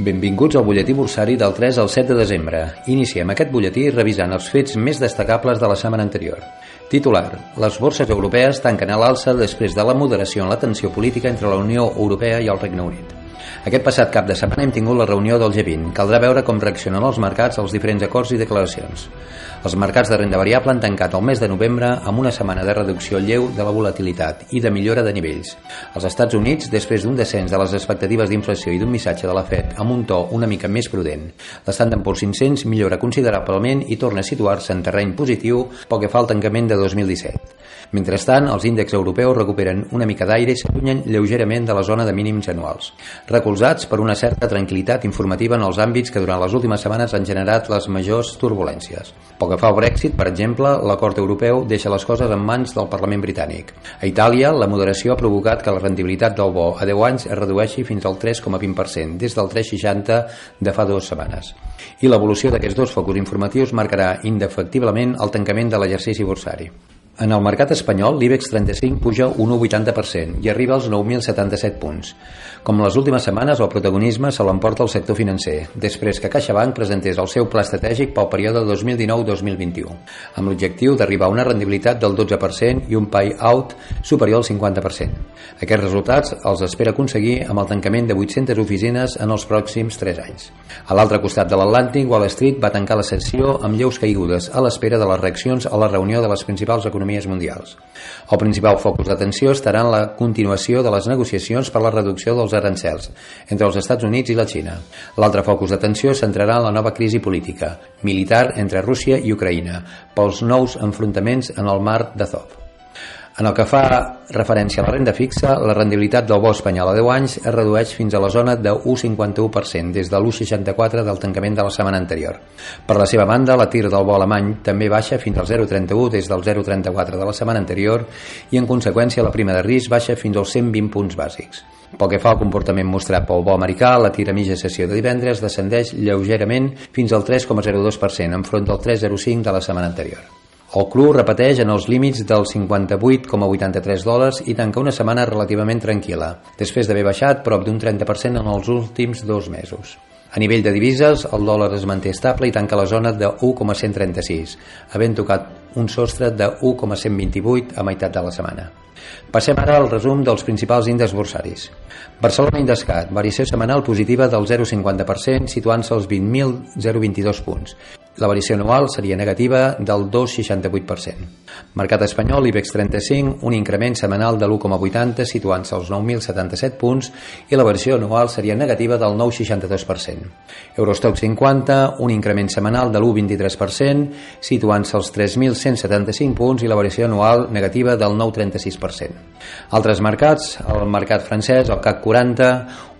Benvinguts al butlletí bursari del 3 al 7 de desembre. Iniciem aquest butlletí revisant els fets més destacables de la setmana anterior. Titular. Les borses europees tanquen a l'alça després de la moderació en la tensió política entre la Unió Europea i el Regne Unit. Aquest passat cap de setmana hem tingut la reunió del G20. Caldrà veure com reaccionen els mercats als diferents acords i declaracions. Els mercats de renda variable han tancat el mes de novembre amb una setmana de reducció lleu de la volatilitat i de millora de nivells. Als Estats Units, després d'un descens de les expectatives d'inflació i d'un missatge de la FED amb un to una mica més prudent, l'Standard Poor's 500 millora considerablement i torna a situar-se en terreny positiu pel que fa al tancament de 2017. Mentrestant, els índexs europeus recuperen una mica d'aire i s'allunyen lleugerament de la zona de mínims anuals, recolzats per una certa tranquil·litat informativa en els àmbits que durant les últimes setmanes han generat les majors turbulències. Que fa al Brexit, per exemple, l'acord europeu deixa les coses en mans del Parlament britànic. A Itàlia, la moderació ha provocat que la rendibilitat del bo a 10 anys es redueixi fins al 3,20%, des del 3,60 de fa dues setmanes. I l'evolució d'aquests dos focus informatius marcarà indefectiblement el tancament de l'exercici bursari. En el mercat espanyol, l'IBEX 35 puja un 1,80% i arriba als 9.077 punts. Com les últimes setmanes, el protagonisme se l'emporta el sector financer, després que CaixaBank presentés el seu pla estratègic pel període 2019-2021, amb l'objectiu d'arribar a una rendibilitat del 12% i un pay-out superior al 50%. Aquests resultats els espera aconseguir amb el tancament de 800 oficines en els pròxims 3 anys. A l'altre costat de l'Atlàntic, Wall Street va tancar la sessió amb lleus caigudes a l'espera de les reaccions a la reunió de les principals economies economies mundials. El principal focus d'atenció estarà en la continuació de les negociacions per la reducció dels arancels entre els Estats Units i la Xina. L'altre focus d'atenció centrarà en la nova crisi política, militar entre Rússia i Ucraïna, pels nous enfrontaments en el mar d'Azov. En el que fa referència a la renda fixa, la rendibilitat del bo espanyol a 10 anys es redueix fins a la zona de 1,51% des de l'1,64 del tancament de la setmana anterior. Per la seva banda, la tir del bo alemany també baixa fins al 0,31 des del 0,34 de la setmana anterior i en conseqüència la prima de risc baixa fins als 120 punts bàsics. Pel que fa al comportament mostrat pel bo americà, la tira mitja sessió de divendres descendeix lleugerament fins al 3,02% enfront del 3,05 de la setmana anterior. El cru repeteix en els límits dels 58,83 dòlars i tanca una setmana relativament tranquil·la, després d'haver baixat prop d'un 30% en els últims dos mesos. A nivell de divises, el dòlar es manté estable i tanca la zona de 1,136, havent tocat un sostre de 1,128 a meitat de la setmana. Passem ara al resum dels principals índexs borsaris. Barcelona Indescat, variació setmanal positiva del 0,50%, situant-se als 20.022 punts. La variació anual seria negativa del 2,68%. Mercat espanyol, IBEX 35, un increment setmanal de l'1,80 situant-se als 9.077 punts i la variació anual seria negativa del 9,62%. Eurostock 50, un increment setmanal de l'1,23% situant-se als 3.175 punts i la variació anual negativa del 9,36%. Altres mercats, el mercat francès, el CAC 40,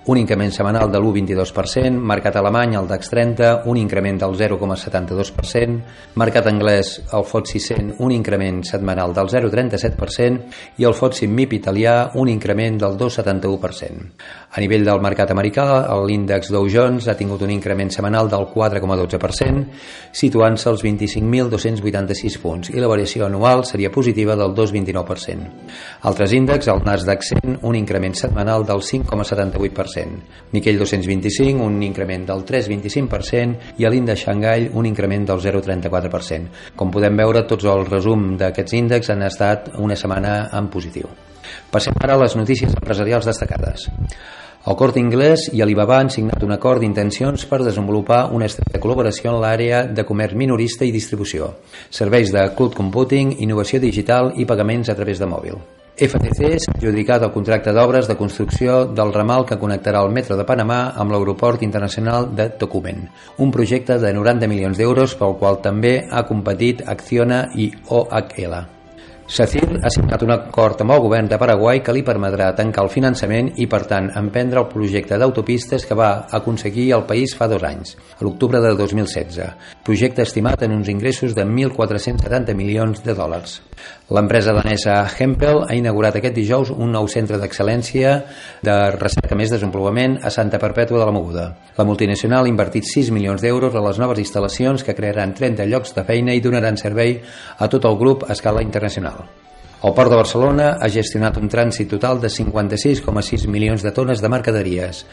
un increment setmanal de l'1,22%, mercat alemany, el DAX 30, un increment del 0,72%, mercat anglès, el FTSE 100, un increment setmanal del 0,37% i el FTSE MIP italià, un increment del 2,71%. A nivell del mercat americà, l'índex Dow Jones ha tingut un increment setmanal del 4,12%, situant-se als 25.286 punts i la variació anual seria positiva del 2,29%. Altres índexs, el Nasdaq 100, un increment setmanal del 5,78%, 3,5%. Nikkei 225, un increment del 3,25% i a l'índex Xangai un increment del 0,34%. Com podem veure, tots els resum d'aquests índexs han estat una setmana en positiu. Passem ara a les notícies empresarials destacades. El Corte Inglés i Alibaba han signat un acord d'intencions per desenvolupar una estreta col·laboració en l'àrea de comerç minorista i distribució, serveis de cloud computing, innovació digital i pagaments a través de mòbil. FTC s'ha adjudicat el contracte d'obres de construcció del ramal que connectarà el metro de Panamà amb l'aeroport internacional de Tocumen, un projecte de 90 milions d'euros pel qual també ha competit Acciona i OHL. SACIR ha signat un acord amb el govern de Paraguai que li permetrà tancar el finançament i, per tant, emprendre el projecte d'autopistes que va aconseguir el país fa dos anys, a l'octubre de 2016. Projecte estimat en uns ingressos de 1.470 milions de dòlars. L'empresa danesa Hempel ha inaugurat aquest dijous un nou centre d'excel·lència de recerca més desenvolupament a Santa Perpètua de la Moguda. La multinacional ha invertit 6 milions d'euros a les noves instal·lacions que crearan 30 llocs de feina i donaran servei a tot el grup a escala internacional. El Port de Barcelona ha gestionat un trànsit total de 56,6 milions de tones de mercaderies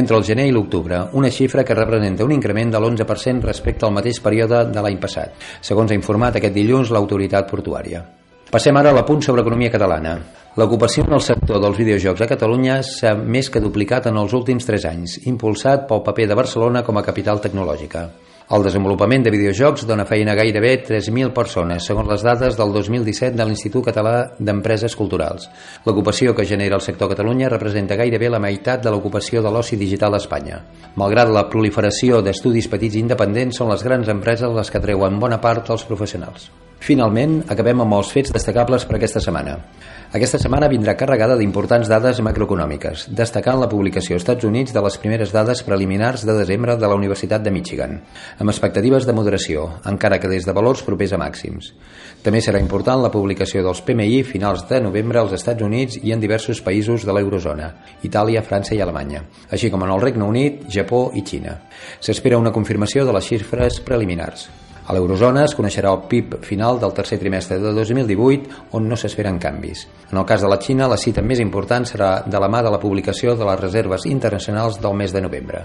entre el gener i l'octubre, una xifra que representa un increment de l'11% respecte al mateix període de l'any passat, segons ha informat aquest dilluns l'autoritat portuària. Passem ara a l'apunt sobre economia catalana. L'ocupació en el sector dels videojocs a Catalunya s'ha més que duplicat en els últims 3 anys, impulsat pel paper de Barcelona com a capital tecnològica. El desenvolupament de videojocs dona feina a gairebé 3.000 persones, segons les dades del 2017 de l'Institut Català d'Empreses Culturals. L'ocupació que genera el sector Catalunya representa gairebé la meitat de l'ocupació de l'oci digital a Espanya. Malgrat la proliferació d'estudis petits i independents, són les grans empreses les que treuen bona part dels professionals. Finalment, acabem amb els fets destacables per aquesta setmana. Aquesta setmana vindrà carregada d'importants dades macroeconòmiques, destacant la publicació als Estats Units de les primeres dades preliminars de desembre de la Universitat de Michigan, amb expectatives de moderació, encara que des de valors propers a màxims. També serà important la publicació dels PMI finals de novembre als Estats Units i en diversos països de l'eurozona, Itàlia, França i Alemanya, així com en el Regne Unit, Japó i Xina. S'espera una confirmació de les xifres preliminars. A l'eurozona es coneixerà el PIB final del tercer trimestre de 2018, on no s'esperen canvis. En el cas de la Xina, la cita més important serà de la mà de la publicació de les reserves internacionals del mes de novembre.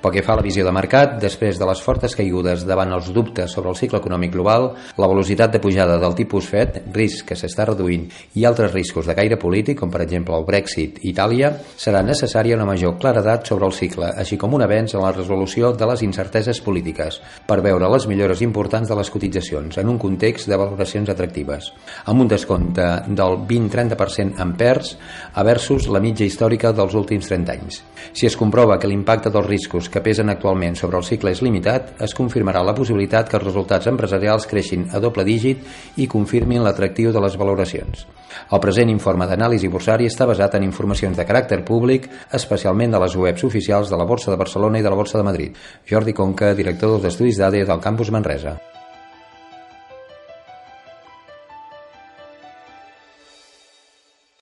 Pel que fa a la visió de mercat, després de les fortes caigudes davant els dubtes sobre el cicle econòmic global, la velocitat de pujada del tipus FED, risc que s'està reduint, i altres riscos de gaire polític, com per exemple el Brexit i Itàlia, serà necessària una major claredat sobre el cicle, així com un avenç en la resolució de les incerteses polítiques, per veure les millores importants de les cotitzacions, en un context de valoracions atractives, amb un descompte del 20-30% en perds a versus la mitja històrica dels últims 30 anys. Si es comprova que l'impacte dels riscos que pesen actualment sobre el cicle és limitat, es confirmarà la possibilitat que els resultats empresarials creixin a doble dígit i confirmin l'atractiu de les valoracions. El present informe d'anàlisi borsari està basat en informacions de caràcter públic, especialment de les webs oficials de la Borsa de Barcelona i de la Borsa de Madrid. Jordi Conca, director dels Estudis d'ADE del Campus Manresa.